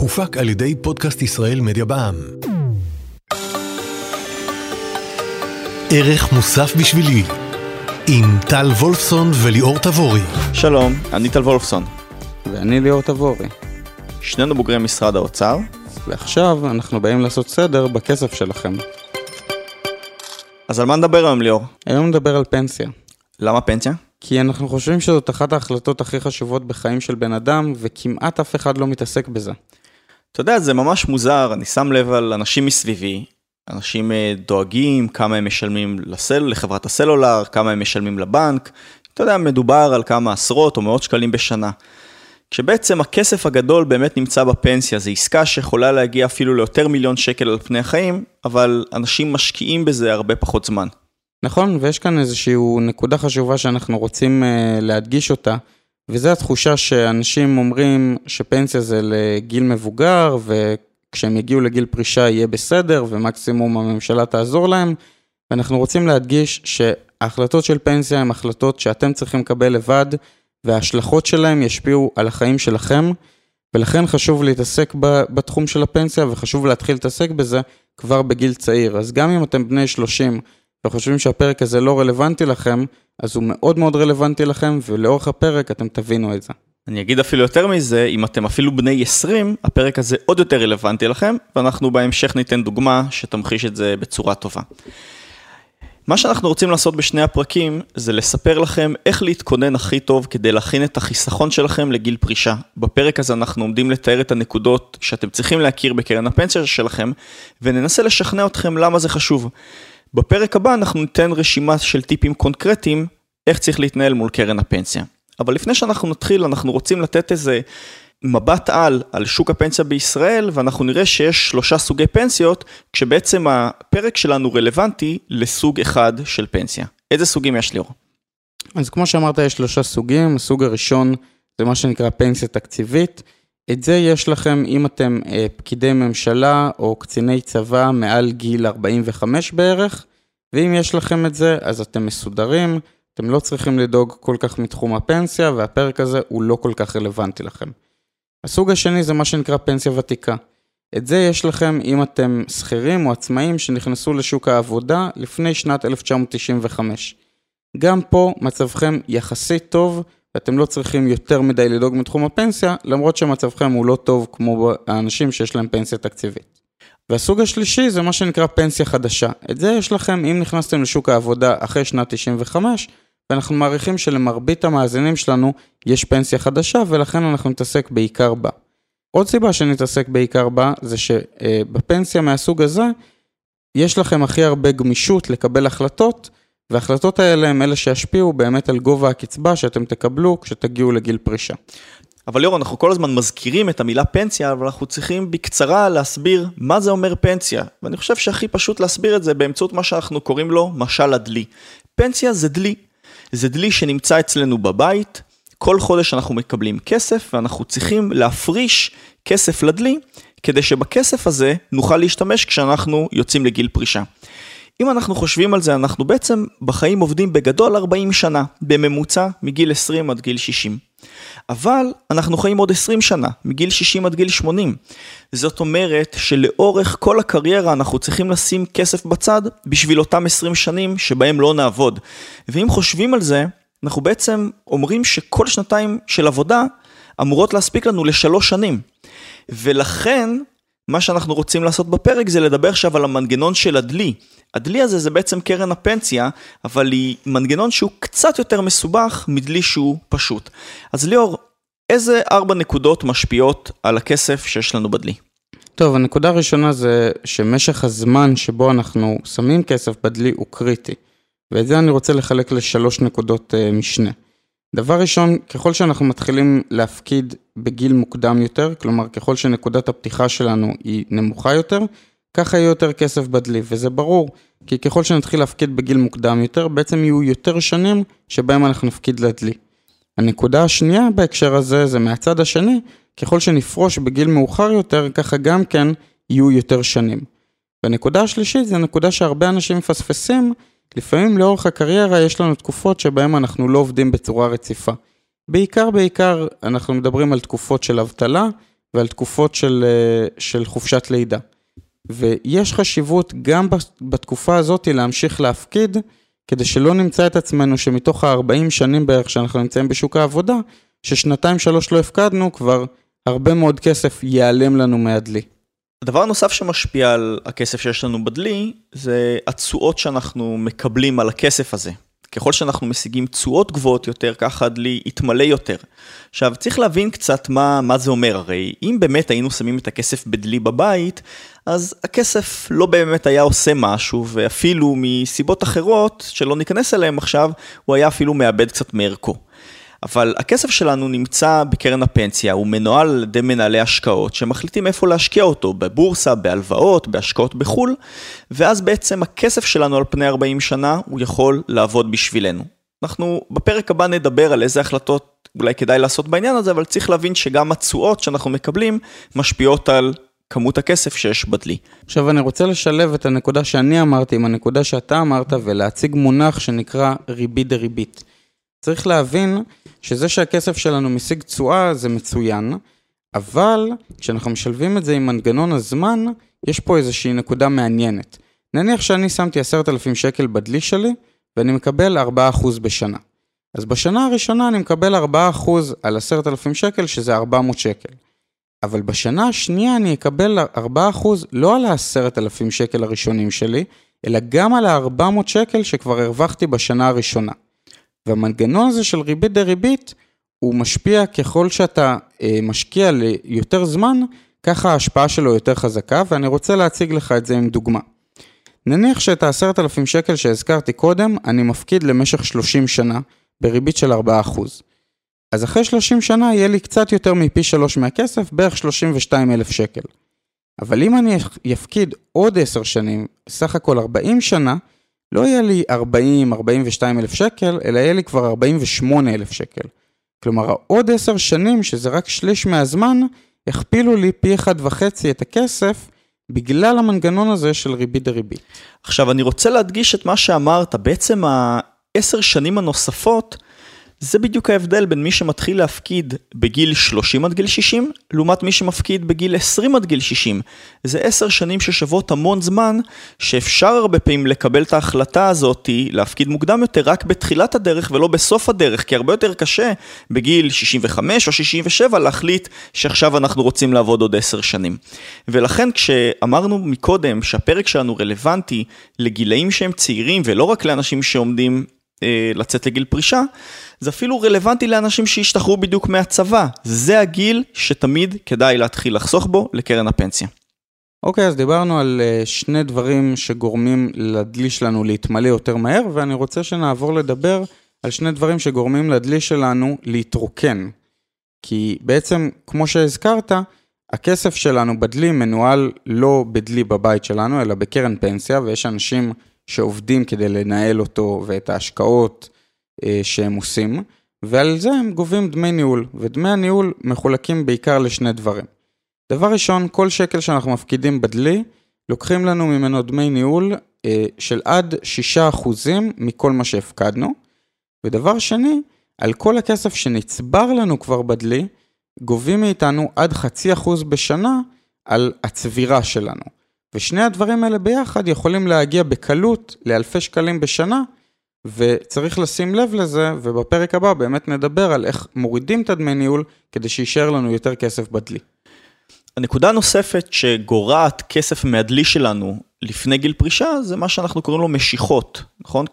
הופק על ידי פודקאסט ישראל מדיה בע"מ. ערך מוסף בשבילי עם טל וולפסון וליאור תבורי. שלום, אני טל וולפסון. ואני ליאור תבורי. שנינו בוגרי משרד האוצר. ועכשיו אנחנו באים לעשות סדר בכסף שלכם. אז על מה נדבר היום ליאור? היום נדבר על פנסיה. למה פנסיה? כי אנחנו חושבים שזאת אחת ההחלטות הכי חשובות בחיים של בן אדם, וכמעט אף אחד לא מתעסק בזה. אתה יודע, זה ממש מוזר, אני שם לב על אנשים מסביבי, אנשים אה, דואגים כמה הם משלמים לסל, לחברת הסלולר, כמה הם משלמים לבנק, אתה יודע, מדובר על כמה עשרות או מאות שקלים בשנה. כשבעצם הכסף הגדול באמת נמצא בפנסיה, זו עסקה שיכולה להגיע אפילו ליותר מיליון שקל על פני החיים, אבל אנשים משקיעים בזה הרבה פחות זמן. נכון, ויש כאן איזושהי נקודה חשובה שאנחנו רוצים uh, להדגיש אותה, וזה התחושה שאנשים אומרים שפנסיה זה לגיל מבוגר, וכשהם יגיעו לגיל פרישה יהיה בסדר, ומקסימום הממשלה תעזור להם, ואנחנו רוצים להדגיש שההחלטות של פנסיה הן החלטות שאתם צריכים לקבל לבד, וההשלכות שלהם ישפיעו על החיים שלכם, ולכן חשוב להתעסק בתחום של הפנסיה, וחשוב להתחיל להתעסק בזה כבר בגיל צעיר. אז גם אם אתם בני 30 וחושבים שהפרק הזה לא רלוונטי לכם, אז הוא מאוד מאוד רלוונטי לכם, ולאורך הפרק אתם תבינו את זה. אני אגיד אפילו יותר מזה, אם אתם אפילו בני 20, הפרק הזה עוד יותר רלוונטי לכם, ואנחנו בהמשך ניתן דוגמה שתמחיש את זה בצורה טובה. מה שאנחנו רוצים לעשות בשני הפרקים זה לספר לכם איך להתכונן הכי טוב כדי להכין את החיסכון שלכם לגיל פרישה. בפרק הזה אנחנו עומדים לתאר את הנקודות שאתם צריכים להכיר בקרן הפנסיה שלכם וננסה לשכנע אתכם למה זה חשוב. בפרק הבא אנחנו ניתן רשימה של טיפים קונקרטיים איך צריך להתנהל מול קרן הפנסיה. אבל לפני שאנחנו נתחיל אנחנו רוצים לתת איזה מבט על, על שוק הפנסיה בישראל, ואנחנו נראה שיש שלושה סוגי פנסיות, כשבעצם הפרק שלנו רלוונטי לסוג אחד של פנסיה. איזה סוגים יש ליאור? אז כמו שאמרת, יש שלושה סוגים. הסוג הראשון זה מה שנקרא פנסיה תקציבית. את זה יש לכם אם אתם אה, פקידי ממשלה או קציני צבא מעל גיל 45 בערך, ואם יש לכם את זה, אז אתם מסודרים, אתם לא צריכים לדאוג כל כך מתחום הפנסיה, והפרק הזה הוא לא כל כך רלוונטי לכם. הסוג השני זה מה שנקרא פנסיה ותיקה. את זה יש לכם אם אתם שכירים או עצמאים שנכנסו לשוק העבודה לפני שנת 1995. גם פה מצבכם יחסית טוב ואתם לא צריכים יותר מדי לדאוג מתחום הפנסיה, למרות שמצבכם הוא לא טוב כמו האנשים שיש להם פנסיה תקציבית. והסוג השלישי זה מה שנקרא פנסיה חדשה. את זה יש לכם אם נכנסתם לשוק העבודה אחרי שנת 95 ואנחנו מעריכים שלמרבית המאזינים שלנו יש פנסיה חדשה ולכן אנחנו נתעסק בעיקר בה. עוד סיבה שנתעסק בעיקר בה זה שבפנסיה מהסוג הזה יש לכם הכי הרבה גמישות לקבל החלטות וההחלטות האלה הם אלה שישפיעו באמת על גובה הקצבה שאתם תקבלו כשתגיעו לגיל פרישה. אבל ליאור, אנחנו כל הזמן מזכירים את המילה פנסיה, אבל אנחנו צריכים בקצרה להסביר מה זה אומר פנסיה. ואני חושב שהכי פשוט להסביר את זה באמצעות מה שאנחנו קוראים לו משל הדלי. פנסיה זה דלי. זה דלי שנמצא אצלנו בבית, כל חודש אנחנו מקבלים כסף ואנחנו צריכים להפריש כסף לדלי, כדי שבכסף הזה נוכל להשתמש כשאנחנו יוצאים לגיל פרישה. אם אנחנו חושבים על זה, אנחנו בעצם בחיים עובדים בגדול 40 שנה, בממוצע מגיל 20 עד גיל 60. אבל אנחנו חיים עוד 20 שנה, מגיל 60 עד גיל 80. זאת אומרת שלאורך כל הקריירה אנחנו צריכים לשים כסף בצד בשביל אותם 20 שנים שבהם לא נעבוד. ואם חושבים על זה, אנחנו בעצם אומרים שכל שנתיים של עבודה אמורות להספיק לנו לשלוש שנים. ולכן, מה שאנחנו רוצים לעשות בפרק זה לדבר עכשיו על המנגנון של הדלי. הדלי הזה זה בעצם קרן הפנסיה, אבל היא מנגנון שהוא קצת יותר מסובך מדלי שהוא פשוט. אז ליאור, איזה ארבע נקודות משפיעות על הכסף שיש לנו בדלי? טוב, הנקודה הראשונה זה שמשך הזמן שבו אנחנו שמים כסף בדלי הוא קריטי. ואת זה אני רוצה לחלק לשלוש נקודות uh, משנה. דבר ראשון, ככל שאנחנו מתחילים להפקיד בגיל מוקדם יותר, כלומר ככל שנקודת הפתיחה שלנו היא נמוכה יותר, ככה יהיה יותר כסף בדלי, וזה ברור, כי ככל שנתחיל להפקיד בגיל מוקדם יותר, בעצם יהיו יותר שנים שבהם אנחנו נפקיד לדלי. הנקודה השנייה בהקשר הזה זה מהצד השני, ככל שנפרוש בגיל מאוחר יותר, ככה גם כן יהיו יותר שנים. והנקודה השלישית זה נקודה שהרבה אנשים מפספסים, לפעמים לאורך הקריירה יש לנו תקופות שבהם אנחנו לא עובדים בצורה רציפה. בעיקר בעיקר אנחנו מדברים על תקופות של אבטלה ועל תקופות של, אה, של חופשת לידה. ויש חשיבות גם בתקופה הזאת להמשיך להפקיד, כדי שלא נמצא את עצמנו שמתוך ה-40 שנים בערך שאנחנו נמצאים בשוק העבודה, ששנתיים שלוש לא הפקדנו, כבר הרבה מאוד כסף ייעלם לנו מהדלי. הדבר הנוסף שמשפיע על הכסף שיש לנו בדלי, זה התשואות שאנחנו מקבלים על הכסף הזה. ככל שאנחנו משיגים תשואות גבוהות יותר, ככה הדלי יתמלא יותר. עכשיו, צריך להבין קצת מה, מה זה אומר, הרי אם באמת היינו שמים את הכסף בדלי בבית, אז הכסף לא באמת היה עושה משהו, ואפילו מסיבות אחרות, שלא ניכנס אליהן עכשיו, הוא היה אפילו מאבד קצת מערכו. אבל הכסף שלנו נמצא בקרן הפנסיה, הוא מנוהל על ידי מנהלי השקעות שמחליטים איפה להשקיע אותו, בבורסה, בהלוואות, בהשקעות בחו"ל, ואז בעצם הכסף שלנו על פני 40 שנה, הוא יכול לעבוד בשבילנו. אנחנו בפרק הבא נדבר על איזה החלטות אולי כדאי לעשות בעניין הזה, אבל צריך להבין שגם התשואות שאנחנו מקבלים משפיעות על כמות הכסף שיש בדלי. עכשיו אני רוצה לשלב את הנקודה שאני אמרתי עם הנקודה שאתה אמרת ולהציג מונח שנקרא ריבית דריבית. צריך להבין שזה שהכסף שלנו משיג תשואה זה מצוין, אבל כשאנחנו משלבים את זה עם מנגנון הזמן, יש פה איזושהי נקודה מעניינת. נניח שאני שמתי עשרת אלפים שקל בדלי שלי, ואני מקבל 4% בשנה. אז בשנה הראשונה אני מקבל 4% על עשרת אלפים שקל, שזה 400 שקל. אבל בשנה השנייה אני אקבל 4% לא על העשרת אלפים שקל הראשונים שלי, אלא גם על ה-400 שקל שכבר הרווחתי בשנה הראשונה. והמנגנון הזה של ריבית דריבית, הוא משפיע ככל שאתה אה, משקיע ליותר זמן, ככה ההשפעה שלו יותר חזקה, ואני רוצה להציג לך את זה עם דוגמה. נניח שאת ה-10,000 שקל שהזכרתי קודם, אני מפקיד למשך 30 שנה, בריבית של 4%. אז אחרי 30 שנה יהיה לי קצת יותר מפי 3 מהכסף, בערך 32,000 שקל. אבל אם אני אפקיד עוד 10 שנים, סך הכל 40 שנה, לא יהיה לי 40-42 אלף שקל, אלא יהיה לי כבר 48 אלף שקל. כלומר, עוד 10 שנים, שזה רק שליש מהזמן, הכפילו לי פי אחד וחצי את הכסף, בגלל המנגנון הזה של ריבית דריבית. עכשיו, אני רוצה להדגיש את מה שאמרת, בעצם העשר שנים הנוספות, זה בדיוק ההבדל בין מי שמתחיל להפקיד בגיל 30 עד גיל 60, לעומת מי שמפקיד בגיל 20 עד גיל 60. זה 10 שנים ששוות המון זמן, שאפשר הרבה פעמים לקבל את ההחלטה הזאת להפקיד מוקדם יותר רק בתחילת הדרך ולא בסוף הדרך, כי הרבה יותר קשה בגיל 65 או 67 להחליט שעכשיו אנחנו רוצים לעבוד עוד 10 שנים. ולכן כשאמרנו מקודם שהפרק שלנו רלוונטי לגילאים שהם צעירים ולא רק לאנשים שעומדים לצאת לגיל פרישה, זה אפילו רלוונטי לאנשים שהשתחררו בדיוק מהצבא. זה הגיל שתמיד כדאי להתחיל לחסוך בו לקרן הפנסיה. אוקיי, okay, אז דיברנו על uh, שני דברים שגורמים לדלי שלנו להתמלא יותר מהר, ואני רוצה שנעבור לדבר על שני דברים שגורמים לדלי שלנו להתרוקן. כי בעצם, כמו שהזכרת, הכסף שלנו בדלי מנוהל לא בדלי בבית שלנו, אלא בקרן פנסיה, ויש אנשים שעובדים כדי לנהל אותו ואת ההשקעות אה, שהם עושים, ועל זה הם גובים דמי ניהול, ודמי הניהול מחולקים בעיקר לשני דברים. דבר ראשון, כל שקל שאנחנו מפקידים בדלי, לוקחים לנו ממנו דמי ניהול אה, של עד 6% מכל מה שהפקדנו. ודבר שני, על כל הכסף שנצבר לנו כבר בדלי, גובים מאיתנו עד חצי אחוז בשנה על הצבירה שלנו. ושני הדברים האלה ביחד יכולים להגיע בקלות לאלפי שקלים בשנה, וצריך לשים לב לזה, ובפרק הבא באמת נדבר על איך מורידים את הדמי ניהול כדי שיישאר לנו יותר כסף בדלי. הנקודה הנוספת שגורעת כסף מהדלי שלנו לפני גיל פרישה, זה מה שאנחנו קוראים לו משיכות, נכון?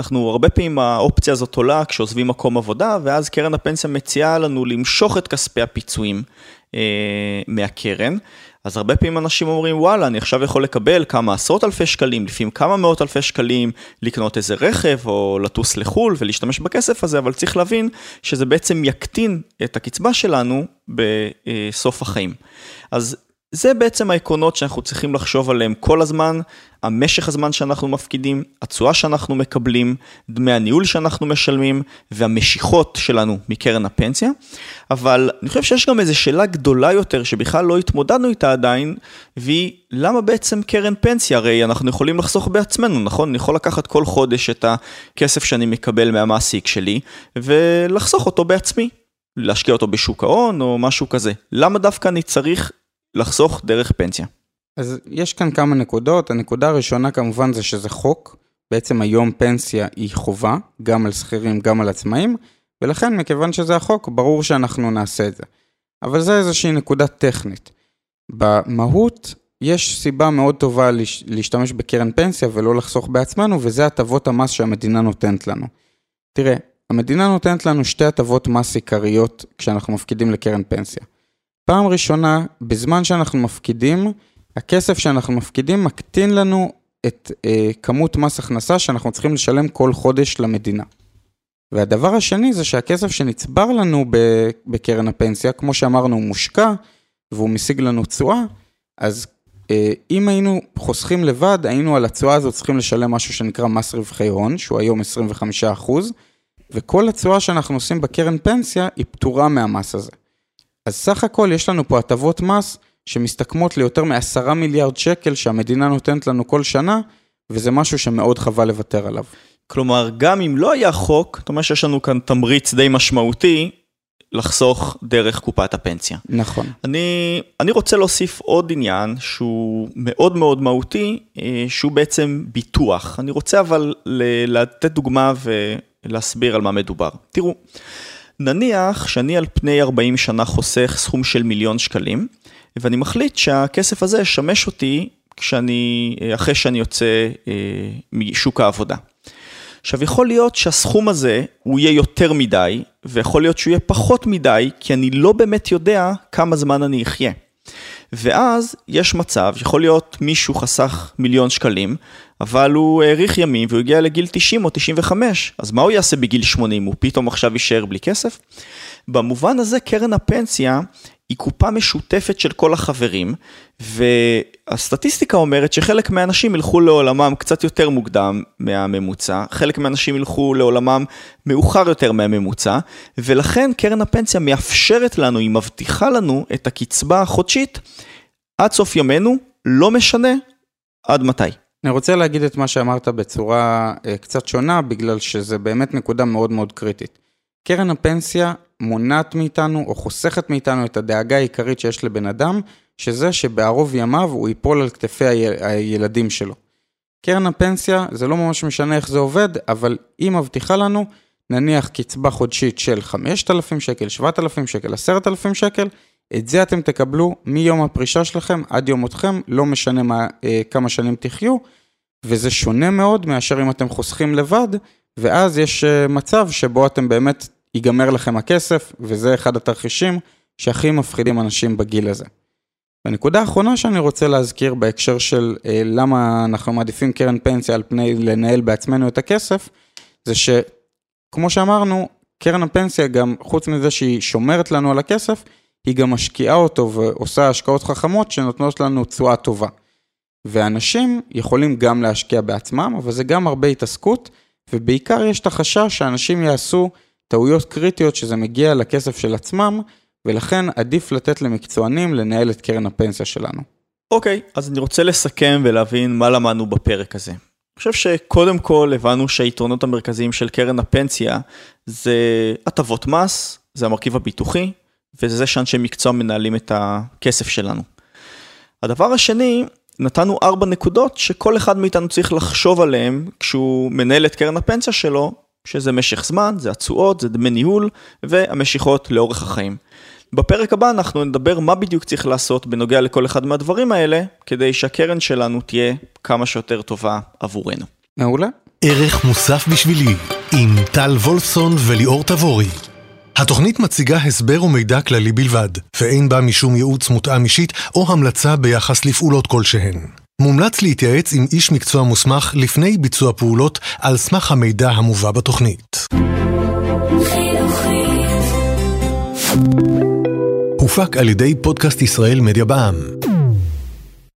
אנחנו הרבה פעמים האופציה הזאת עולה כשעוזבים מקום עבודה, ואז קרן הפנסיה מציעה לנו למשוך את כספי הפיצויים אה, מהקרן. אז הרבה פעמים אנשים אומרים, וואלה, אני עכשיו יכול לקבל כמה עשרות אלפי שקלים, לפעמים כמה מאות אלפי שקלים, לקנות איזה רכב או לטוס לחו"ל ולהשתמש בכסף הזה, אבל צריך להבין שזה בעצם יקטין את הקצבה שלנו בסוף החיים. אז זה בעצם העקרונות שאנחנו צריכים לחשוב עליהם כל הזמן, המשך הזמן שאנחנו מפקידים, התשואה שאנחנו מקבלים, דמי הניהול שאנחנו משלמים והמשיכות שלנו מקרן הפנסיה. אבל אני חושב שיש גם איזו שאלה גדולה יותר שבכלל לא התמודדנו איתה עדיין, והיא למה בעצם קרן פנסיה? הרי אנחנו יכולים לחסוך בעצמנו, נכון? אני יכול לקחת כל חודש את הכסף שאני מקבל מהמעסיק שלי ולחסוך אותו בעצמי. להשקיע אותו בשוק ההון או משהו כזה. למה דווקא אני צריך לחסוך דרך פנסיה? אז יש כאן כמה נקודות. הנקודה הראשונה כמובן זה שזה חוק. בעצם היום פנסיה היא חובה, גם על שכירים, גם על עצמאים, ולכן מכיוון שזה החוק, ברור שאנחנו נעשה את זה. אבל זה איזושהי נקודה טכנית. במהות, יש סיבה מאוד טובה להשתמש בקרן פנסיה ולא לחסוך בעצמנו, וזה הטבות המס שהמדינה נותנת לנו. תראה, המדינה נותנת לנו שתי הטבות מס עיקריות כשאנחנו מפקידים לקרן פנסיה. פעם ראשונה, בזמן שאנחנו מפקידים, הכסף שאנחנו מפקידים מקטין לנו את אה, כמות מס הכנסה שאנחנו צריכים לשלם כל חודש למדינה. והדבר השני זה שהכסף שנצבר לנו בקרן הפנסיה, כמו שאמרנו, הוא מושקע והוא משיג לנו תשואה, אז אה, אם היינו חוסכים לבד, היינו על התשואה הזאת צריכים לשלם משהו שנקרא מס רווחי הון, שהוא היום 25%, וכל התשואה שאנחנו עושים בקרן פנסיה היא פטורה מהמס הזה. אז סך הכל יש לנו פה הטבות מס שמסתכמות ליותר מעשרה מיליארד שקל שהמדינה נותנת לנו כל שנה, וזה משהו שמאוד חבל לוותר עליו. כלומר, גם אם לא היה חוק, זאת אומרת שיש לנו כאן תמריץ די משמעותי לחסוך דרך קופת הפנסיה. נכון. אני, אני רוצה להוסיף עוד עניין שהוא מאוד מאוד מהותי, אה, שהוא בעצם ביטוח. אני רוצה אבל לתת דוגמה ולהסביר על מה מדובר. תראו, נניח שאני על פני 40 שנה חוסך סכום של מיליון שקלים, ואני מחליט שהכסף הזה ישמש אותי כשאני, אחרי שאני יוצא אה, משוק העבודה. עכשיו, יכול להיות שהסכום הזה הוא יהיה יותר מדי, ויכול להיות שהוא יהיה פחות מדי, כי אני לא באמת יודע כמה זמן אני אחיה. ואז יש מצב, יכול להיות מישהו חסך מיליון שקלים, אבל הוא האריך ימים והוא הגיע לגיל 90 או 95, אז מה הוא יעשה בגיל 80? הוא פתאום עכשיו יישאר בלי כסף? במובן הזה קרן הפנסיה היא קופה משותפת של כל החברים, והסטטיסטיקה אומרת שחלק מהאנשים ילכו לעולמם קצת יותר מוקדם מהממוצע, חלק מהאנשים ילכו לעולמם מאוחר יותר מהממוצע, ולכן קרן הפנסיה מאפשרת לנו, היא מבטיחה לנו את הקצבה החודשית עד סוף ימינו, לא משנה עד מתי. אני רוצה להגיד את מה שאמרת בצורה אה, קצת שונה, בגלל שזה באמת נקודה מאוד מאוד קריטית. קרן הפנסיה מונעת מאיתנו או חוסכת מאיתנו את הדאגה העיקרית שיש לבן אדם, שזה שבערוב ימיו הוא ייפול על כתפי הילדים שלו. קרן הפנסיה, זה לא ממש משנה איך זה עובד, אבל היא מבטיחה לנו, נניח קצבה חודשית של 5,000 שקל, 7,000 שקל, 10,000 שקל, את זה אתם תקבלו מיום הפרישה שלכם עד יום מותכם, לא משנה מה, אה, כמה שנים תחיו, וזה שונה מאוד מאשר אם אתם חוסכים לבד, ואז יש אה, מצב שבו אתם באמת ייגמר לכם הכסף, וזה אחד התרחישים שהכי מפחידים אנשים בגיל הזה. והנקודה האחרונה שאני רוצה להזכיר בהקשר של אה, למה אנחנו מעדיפים קרן פנסיה על פני לנהל בעצמנו את הכסף, זה שכמו שאמרנו, קרן הפנסיה גם, חוץ מזה שהיא שומרת לנו על הכסף, היא גם משקיעה אותו ועושה השקעות חכמות שנותנות לנו תשואה טובה. ואנשים יכולים גם להשקיע בעצמם, אבל זה גם הרבה התעסקות, ובעיקר יש את החשש שאנשים יעשו טעויות קריטיות שזה מגיע לכסף של עצמם, ולכן עדיף לתת למקצוענים לנהל את קרן הפנסיה שלנו. אוקיי, okay, אז אני רוצה לסכם ולהבין מה למדנו בפרק הזה. אני חושב שקודם כל הבנו שהיתרונות המרכזיים של קרן הפנסיה זה הטבות מס, זה המרכיב הביטוחי, וזה זה שאנשי מקצוע מנהלים את הכסף שלנו. הדבר השני, נתנו ארבע נקודות שכל אחד מאיתנו צריך לחשוב עליהן כשהוא מנהל את קרן הפנסיה שלו, שזה משך זמן, זה התשואות, זה דמי ניהול והמשיכות לאורך החיים. בפרק הבא אנחנו נדבר מה בדיוק צריך לעשות בנוגע לכל אחד מהדברים האלה, כדי שהקרן שלנו תהיה כמה שיותר טובה עבורנו. מעולה. ערך מוסף בשבילי, עם טל וולפסון וליאור תבורי. התוכנית מציגה הסבר ומידע כללי בלבד, ואין בה משום ייעוץ מותאם אישית או המלצה ביחס לפעולות כלשהן. מומלץ להתייעץ עם איש מקצוע מוסמך לפני ביצוע פעולות על סמך המידע המובא בתוכנית. הופק על ידי פודקאסט ישראל מדיה בע"מ.